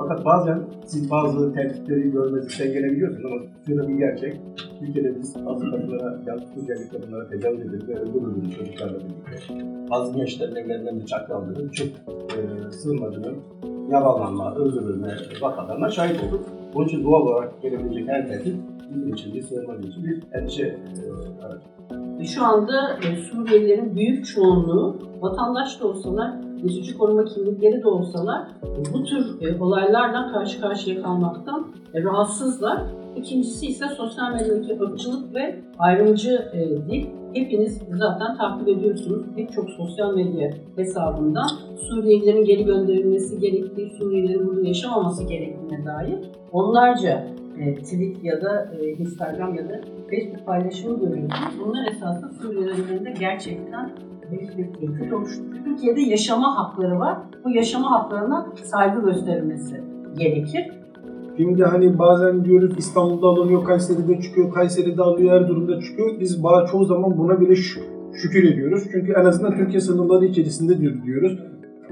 Fakat bazen siz bazı tehditleri görmezlikten gelebiliyorsunuz ama şurada bir gerçek. Türkiye'de biz bazı kadınlara, yalnız Suriyeli kadınlara tecavüz edilir ve öldürülür çocuklarla birlikte. Bazı gençlerin evlerinden bıçaklandırır, çok e, sığınmacının yaralanma, öldürülme vakalarına şahit olduk. Onun için doğal olarak gelebilecek her tehdit bizim için, bir bir endişe e, aracı. Şu anda e, Suriyelilerin büyük çoğunluğu vatandaş da olsalar, geçici koruma kimlikleri de olsalar e, bu tür e, olaylarla karşı karşıya kalmaktan e, rahatsızlar. İkincisi ise sosyal medyadaki ırkçılık ve ayrımcı e, dil. Hepiniz zaten takip ediyorsunuz. Pek çok sosyal medya hesabından Suriyelilerin geri gönderilmesi gerektiği, Suriyelilerin burada yaşamaması gerektiğine dair onlarca e, tweet ya da e, Instagram ya da Facebook paylaşımı görüyorsunuz. Bunlar esasında Suriyelilerin de gerçekten büyük bir tehdit oluşturuyor. Türkiye'de yaşama hakları var. Bu yaşama haklarına saygı gösterilmesi gerekir. Şimdi hani bazen diyoruz İstanbul'da alınıyor, Kayseri'de çıkıyor, Kayseri'de alıyor, Erzurum'da çıkıyor. Biz çoğu zaman buna bile şük- şükür ediyoruz. Çünkü en azından Türkiye sınırları içerisinde diyor- diyoruz.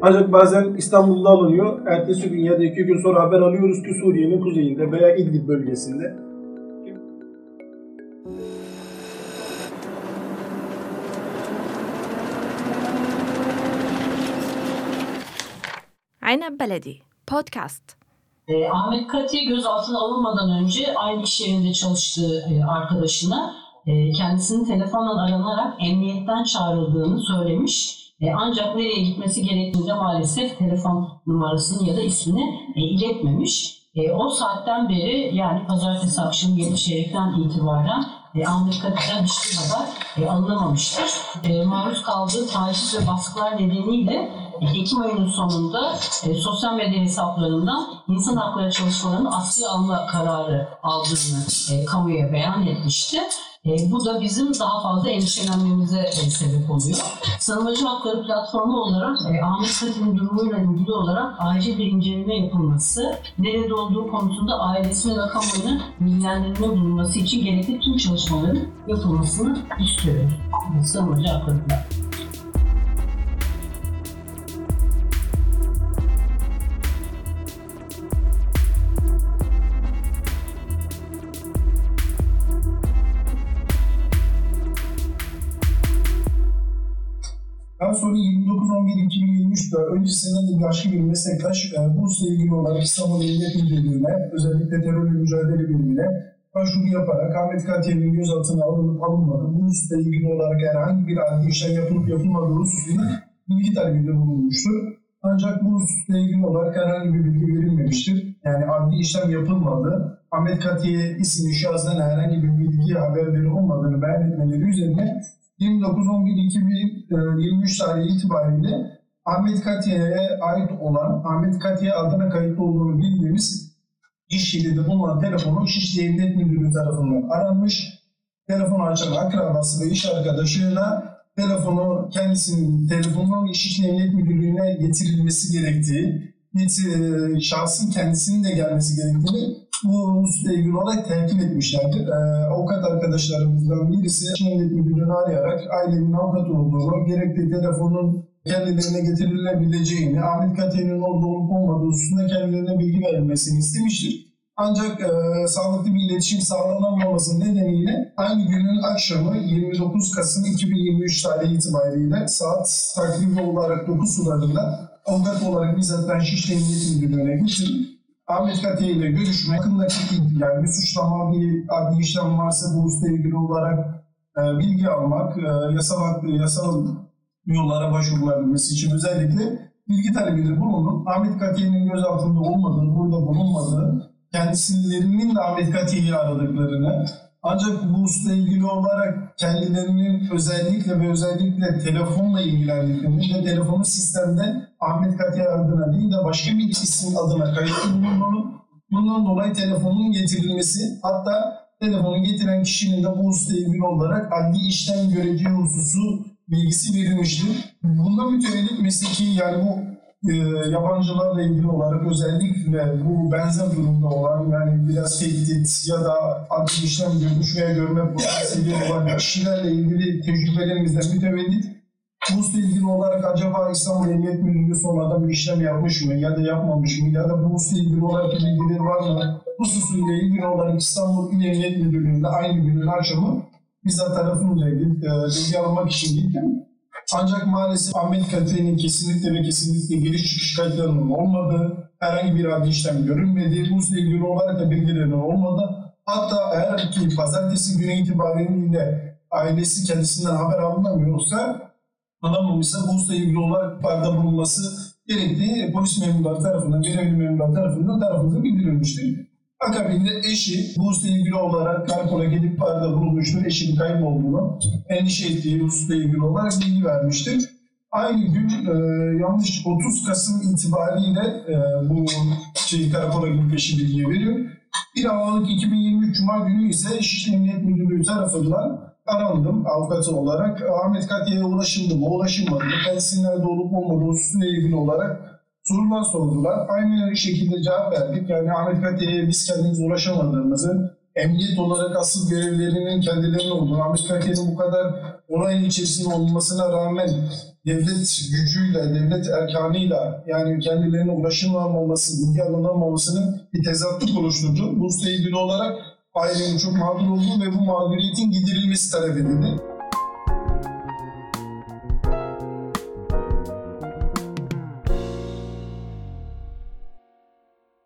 Ancak bazen İstanbul'da alınıyor. Ertesi gün ya da iki gün sonra haber alıyoruz ki Suriye'nin kuzeyinde veya İdlib bölgesinde Aynı Beledi Podcast. E, Ahmet Katiye gözaltına alınmadan önce aynı iş yerinde çalıştığı e, arkadaşına e, kendisini telefonla aranarak emniyetten çağrıldığını söylemiş e, ancak nereye gitmesi gerektiğinde maalesef telefon numarasını ya da ismini e, iletmemiş. E, o saatten beri yani pazartesi akşamı 7 çeyrekten itibaren e, Katiye'den hiçbir haber e, alınamamıştır. Maruz kaldığı taciz ve baskılar nedeniyle Ekim ayının sonunda sosyal medya hesaplarından insan hakları çalışmalarını askıya alma kararı aldığını e, kamuya beyan etmişti. E, bu da bizim daha fazla endişelenmemize e, sebep oluyor. Sığınmacı Hakları Platformu olarak e, Ahmet Katip'in durumuyla ilgili olarak acil bir inceleme yapılması, nerede olduğu konusunda ailesine ve kamuoyuna bilgilendirme bulunması için gerekli tüm çalışmaların yapılmasını istiyoruz. Sığınmacı Hakları Platformu. Daha sonra 29-11-2023'te öncesinden de başka bir meslektaş e, Burs'la ilgili olarak İstanbul Emniyet Müdürlüğü'ne, özellikle terörle mücadele birimine başvuru yaparak Ahmet Katiye'nin gözaltına alınıp alınmadığı, Burs'la ilgili olarak herhangi bir adli işlem yapılıp yapılmadığı hususunda bilgi talebinde bulunmuştur. Ancak Burs'la ilgili olarak herhangi bir bilgi verilmemiştir. Yani adli işlem yapılmadı. Ahmet Katiye isimli şahsından herhangi bir bilgi haberleri olmadığını beyan etmeleri üzerine 29-11-2023 tarihi itibariyle Ahmet Katiye'ye ait olan, Ahmet Katiye adına kayıtlı olduğunu bildiğimiz iş yerinde bulunan telefonu Şişli Emniyet Müdürlüğü tarafından aranmış. Telefonu açan akrabası ve iş arkadaşıyla telefonu kendisinin telefonunun Şişli Emniyet Müdürlüğü'ne getirilmesi gerektiği, getir- şahsın kendisinin de gelmesi gerektiğini bu hususla ilgili olarak telkin etmişlerdir. Ee, avukat arkadaşlarımızdan birisi Emniyet Müdürlüğü'nü arayarak ailenin avukat olduğunu, gerekli telefonun kendilerine getirilebileceğini, Ahmet Katiye'nin orada olup olmadığı hususunda kendilerine bilgi verilmesini istemiştir. Ancak e, sağlıklı bir iletişim sağlanamaması nedeniyle aynı günün akşamı 29 Kasım 2023 tarihi itibariyle saat takribi olarak 9 sularında avukat olarak bizzat ben Şişli Emniyet Müdürlüğü'ne gittim. Ahmet Katiye ile görüşme, hakkındaki yani bir suçlama, bir adli işlem varsa bu hususla ilgili olarak e, bilgi almak, e, yasal, hak- yasal yollara başvurulabilmesi için özellikle bilgi talebinde bulundum. Ahmet Katiye'nin gözaltında olmadığı, burada bulunmadığı, kendisilerinin de Ahmet Katiye'yi aradıklarını, ancak bu hususla ilgili olarak kendilerinin özellikle ve özellikle telefonla ilgilendiklerini ve telefonu sistemde Ahmet Katiye adına değil de başka bir isim adına kayıtlı bulunduğunu, bundan dolayı telefonun getirilmesi, hatta telefonu getiren kişinin de bu hususla ilgili olarak adli işlem göreceği hususu bilgisi verilmiştir. Bundan mütevellit mesleki yani bu e, yabancılarla ilgili olarak özellikle bu benzer durumda olan yani biraz tehdit ya da adli işlem görmüş veya görme potansiyeli olan kişilerle ilgili tecrübelerimizden mütevellit Bursla ilgili olarak acaba İstanbul Emniyet Müdürlüğü sonradan bir işlem yapmış mı ya da yapmamış mı ya da bursla ilgili olarak bilgileri var mı? Bu hususuyla ilgili olarak İstanbul İl Emniyet Müdürlüğü'nde aynı günün akşamı bizzat tarafımla gidip e, bilgi almak için gittim. Ancak maalesef Ahmet Kate'nin kesinlikle ve kesinlikle giriş çıkış kayıtlarının olmadığı, herhangi bir adli işlem görünmediği, bununla ilgili olarak da bilgilerinin olmadı. Hatta eğer ki pazartesi günü itibariyle ailesi kendisinden haber alınamıyorsa, alamamışsa bununla ilgili olarak barda bulunması gerektiği polis memurları tarafından, görevli memurlar tarafından tarafımıza bildirilmiştir. Akabinde eşi Burs'la ilgili olarak karakola gidip barda bulunmuştur. Eşinin kaybolduğunu, endişe ettiği hususla ilgili olarak bilgi vermiştir. Aynı gün e, yanlış 30 Kasım itibariyle e, bu şey, karakola gidip eşi bilgiyi veriyor. 1 Aralık 2023 Cuma günü ise İçişleri Emniyet Müdürlüğü tarafından arandım avukatı olarak. Ahmet Katiye'ye ulaşıldı mı, ulaşılmadı mı, kendisinin nerede olup olmadığı hususuyla ilgili olarak sorular sordular. Aynı şekilde cevap verdik. Yani Ahmet Katiye'ye biz kendimiz ulaşamadığımızı, emniyet olarak asıl görevlerinin kendilerine olduğunu, Ahmet Katiye'nin bu kadar olayın içerisinde olmasına rağmen devlet gücüyle, devlet erkanıyla yani kendilerine ulaşılamaması, bilgi alınamamasının bir tezatlık oluşturdu. Bununla ilgili olarak ailenin çok mağdur olduğu ve bu mağduriyetin giderilmesi talep edildi.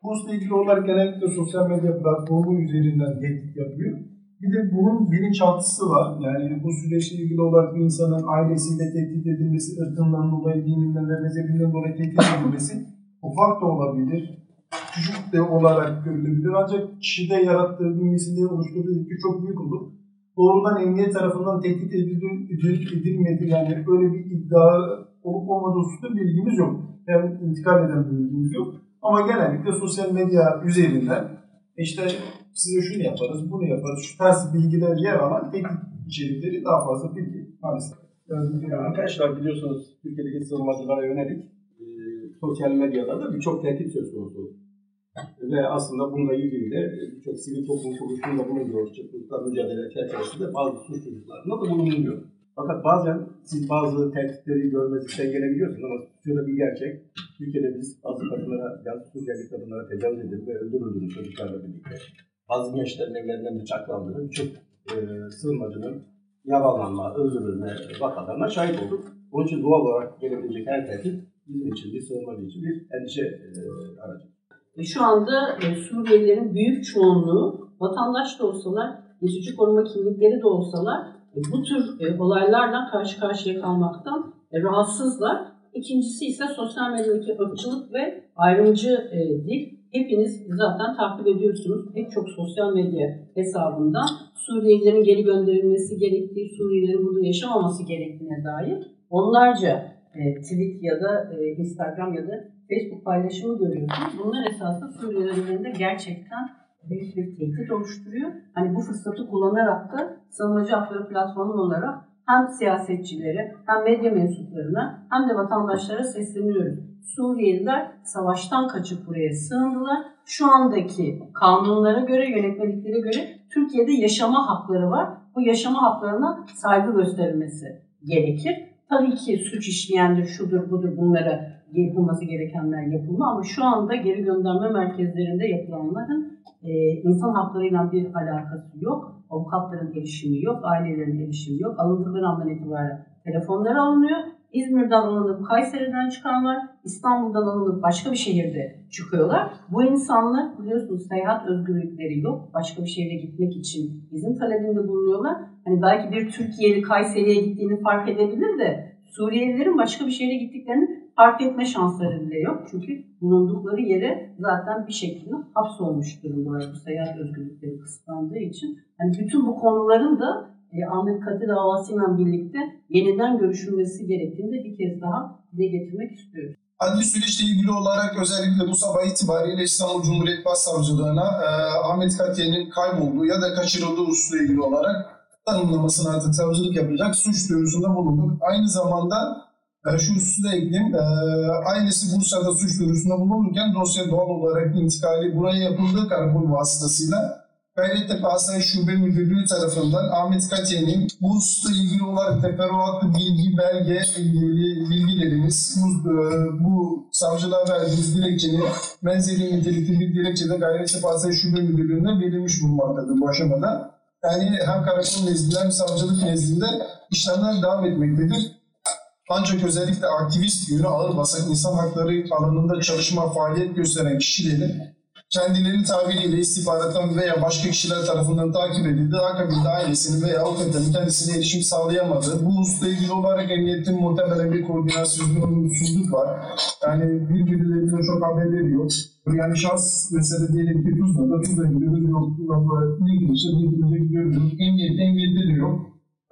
Bununla ilgili olarak genellikle sosyal medya platformu üzerinden tehdit yapıyor. Bir de bunun bilinçaltısı var. Yani bu süreçle ilgili olarak bir insanın ailesiyle tehdit edilmesi, ırkından dolayı, dininden ve mezhebinden dolayı tehdit edilmesi ufak da olabilir, küçük de olarak görülebilir. Ancak kişide yarattığı, bünyesinde oluşturduğu etki çok büyük olur. Doğrudan emniyet tarafından tehdit edil- edil- edilmedi. Yani böyle bir iddia olup olmadığı hususunda bilgimiz yok. Yani intikal eden bir bilgimiz yok. Ama genellikle sosyal medya üzerinden işte size şunu yaparız, bunu yaparız, şu tarz bilgiler yer alan tehdit içerikleri daha fazla bilgi maalesef. Yani, Ya arkadaşlar biliyorsunuz Türkiye'deki sığınmacılara yönelik e, sosyal medyada da birçok tehdit söz konusu. Ve aslında bununla ilgili de birçok sivil toplum kuruluşunda bulunuyor. Çıkmışlar mücadele çerçevesinde bazı suç duyurularında da bulunuyor. Fakat bazen siz bazı tehditleri görmezlikten gelebiliyorsunuz ama şurada bir gerçek. Türkiye'de biz bazı kadınlara, yalnız Suriyeli kadınlara tecavüz edildi ve öldürüldüğünü çocuklarla birlikte. Bazı gençlerin evlerinden bıçaklandığını, birçok e, sığınmacının yaralanma, öldürülme vakalarına şahit olduk. Onun için doğal olarak gelebilecek her tehdit bizim için, bir sığınmacı için bir endişe e, aracı. Ve Şu anda e, Suriyelilerin büyük çoğunluğu vatandaş da olsalar, geçici koruma kimlikleri de olsalar bu tür e, olaylarla karşı karşıya kalmaktan e, rahatsızlar. İkincisi ise sosyal medyadaki ırkçılık ve ayrımcı e, dil. Hepiniz zaten takip ediyorsunuz. Pek çok sosyal medya hesabından Suriyelilerin geri gönderilmesi gerektiği, Suriyelilerin burada yaşamaması gerektiğine dair onlarca e, tweet ya da e, Instagram ya da Facebook paylaşımı görüyorsunuz. Bunlar esasında Suriyelilerin üzerinde gerçekten büyük bir tehdit oluşturuyor. Hani bu fırsatı kullanarak da savunmacı hakları platformu olarak hem siyasetçilere hem medya mensuplarına hem de vatandaşlara sesleniyoruz. Suriyeliler savaştan kaçıp buraya sığındılar. Şu andaki kanunlara göre, yönetmeliklere göre Türkiye'de yaşama hakları var. Bu yaşama haklarına saygı gösterilmesi gerekir. Tabii ki suç işleyendir, şudur budur bunlara yapılması gerekenler yapılma ama şu anda geri gönderme merkezlerinde yapılanların e, insan haklarıyla bir alakası yok. Avukatların erişimi yok, ailelerin erişimi yok. Alındıkları andan itibaren telefonları alınıyor. İzmir'den alınıp Kayseri'den çıkanlar, İstanbul'dan alınıp başka bir şehirde çıkıyorlar. Bu insanlar biliyorsunuz seyahat özgürlükleri yok. Başka bir şehre gitmek için izin talebinde bulunuyorlar. Hani belki bir Türkiye'li Kayseri'ye gittiğini fark edebilir de Suriyelilerin başka bir şehre gittiklerini fark etme şansları bile yok. Çünkü bulundukları yere zaten bir şekilde hapsolmuş durumdalar bu seyahat özgürlükleri kısıtlandığı için. Hani bütün bu konuların da e, Ahmet Katı davasıyla birlikte yeniden görüşülmesi gerektiğini de bir kez daha dile getirmek istiyoruz. Adli süreçle ilgili olarak özellikle bu sabah itibariyle İstanbul Cumhuriyet Başsavcılığına e, Ahmet Katiye'nin kaybolduğu ya da kaçırıldığı hususuyla ilgili olarak tanımlamasını artık savcılık yapacak suç duyurusunda bulunduk. Aynı zamanda e, şu hususu da ekleyeyim. E, ailesi Bursa'da suç duyurusunda bulunurken dosya doğal olarak intikali buraya yapıldığı karakol vasıtasıyla Gayrettepe Asayiş Şube Müdürlüğü tarafından Ahmet Katiye'nin bu hususla ilgili olarak teferruatlı bilgi, belge, ilgili bilgilerimiz, bu, e, bu savcılığa verdiğimiz dilekçenin benzeri nitelikli bir dilekçede Gayrettepe Asayiş Şube Müdürlüğü'ne verilmiş bulunmaktadır bu aşamada. Yani hem karakol nezdinde hem savcılık nezdinde işlemler devam etmektedir. Ancak özellikle aktivist yönü ağır basan insan hakları alanında çalışma, faaliyet gösteren kişilerin kendileri tabiriyle istihbarattan veya başka kişiler tarafından takip edildi. Akabinde ailesinin veya avukatının kendisine erişim sağlayamadığı, bu hususla ilgili olarak emniyetin muhtemelen bir koordinasyonsuzluk var. Yani birbirleriyle çok haberleri yok. Yani şahs mesela diyelim ki Tuzla'da, Tuzla'ya gidiyoruz, yok, Bilgilis'e, Bilgilis'e gidiyoruz, emniyet, emniyette de yok.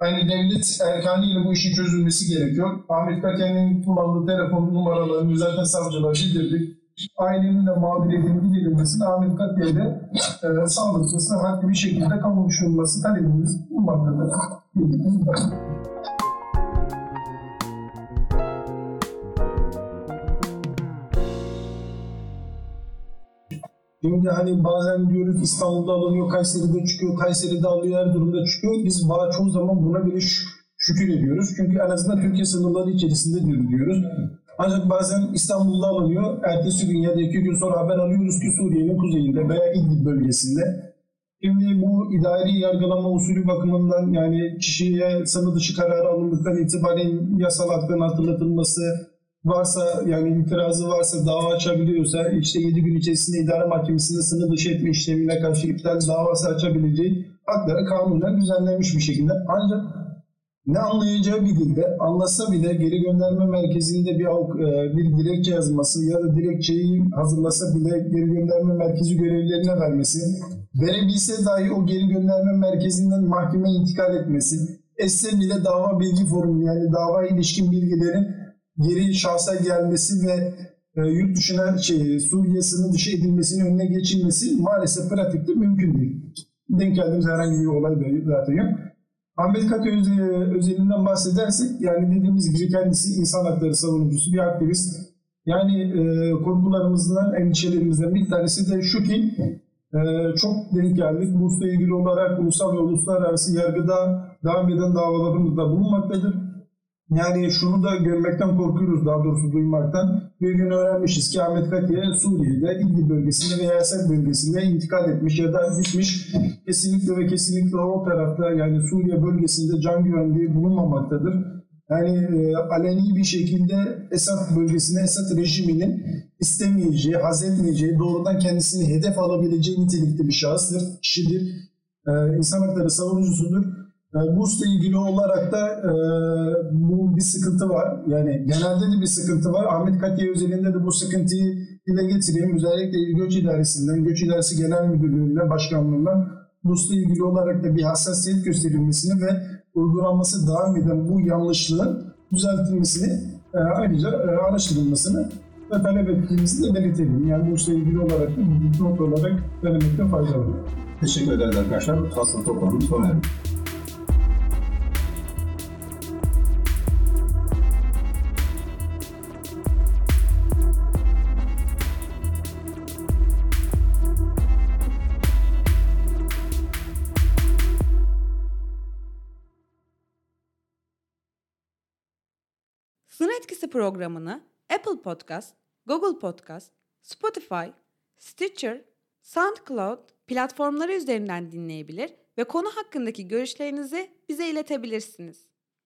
Yani devlet erkanıyla bu işin çözülmesi gerekiyor. Ahmet Kaken'in kullandığı telefon numaralarını zaten savcılığa bildirdik ailenin de mağduriyetinin giderilmesini Ahmet Katliye'de e, sağlıklısı, haklı bir şekilde kavuşulması talebimiz bulunmaktadır. Şimdi hani bazen diyoruz İstanbul'da alınıyor, Kayseri'de çıkıyor, Kayseri'de alıyor, her durumda çıkıyor. Biz bazı çoğu zaman buna bile şükür ediyoruz. Çünkü en azından Türkiye sınırları içerisinde diyoruz. Ancak bazen İstanbul'da alınıyor. Ertesi gün ya da iki gün sonra haber alıyoruz ki Suriye'nin kuzeyinde veya İdlib bölgesinde. Şimdi bu idari yargılama usulü bakımından yani kişiye sınır dışı kararı alındıktan itibaren yasal hakların hatırlatılması varsa yani itirazı varsa dava açabiliyorsa işte 7 gün içerisinde idare mahkemesinde sınır dışı etme işlemine karşı iptal davası açabileceği hakları kanunen düzenlenmiş bir şekilde. Ancak ne anlayacağı bir dilde anlasa bile geri gönderme merkezinde bir e, bir dilekçe yazması ya da dilekçeyi hazırlasa bile geri gönderme merkezi görevlilerine vermesi, verebilse dahi o geri gönderme merkezinden mahkemeye intikal etmesi, etse bile dava bilgi formu yani dava ilişkin bilgilerin geri şahsa gelmesi ve e, yurt dışına şey, Suriye sınır dışı edilmesinin önüne geçilmesi maalesef pratikte mümkün değil. Denk geldiğimiz herhangi bir olay da zaten yok. Ahmet Katı özelinden bahsedersek yani dediğimiz gibi kendisi insan hakları savunucusu bir aktivist. Yani e, korkularımızdan, endişelerimizden bir tanesi de şu ki e, çok denk geldik. Burs'la ilgili olarak ulusal ve uluslararası yargıda devam eden davalarımız da bulunmaktadır. Yani şunu da görmekten korkuyoruz daha doğrusu duymaktan. Bir gün öğrenmişiz ki Ahmet Katiye Suriye'de İdlib bölgesinde veya Esed bölgesinde intikal etmiş ya da gitmiş. Kesinlikle ve kesinlikle o tarafta yani Suriye bölgesinde can güvenliği bulunmamaktadır. Yani e, aleni bir şekilde Esad bölgesine, Esad rejiminin istemeyeceği, haz etmeyeceği, doğrudan kendisini hedef alabileceği nitelikte bir şahıstır, kişidir. E, insan hakları savunucusudur Burs'la ilgili olarak da e, bu bir sıkıntı var. Yani genelde de bir sıkıntı var. Ahmet Katiye özelinde de bu sıkıntıyı dile getireyim. Özellikle Göç İdaresi'nden, Göç İdaresi Genel Müdürlüğü'nden, Başkanlığı'ndan Burs'la ilgili olarak da bir hassasiyet gösterilmesini ve uygulanması devam eden bu yanlışlığın düzeltilmesini e, ayrıca e, araştırılmasını ve talep ettiğimizi de belirtelim. Yani Burs'la ilgili olarak da not olarak vermekte fayda var. Teşekkür ederiz arkadaşlar. Fasıl toplamı sona erdi. Programını Apple Podcast, Google Podcast, Spotify, Stitcher, SoundCloud platformları üzerinden dinleyebilir ve konu hakkındaki görüşlerinizi bize iletebilirsiniz.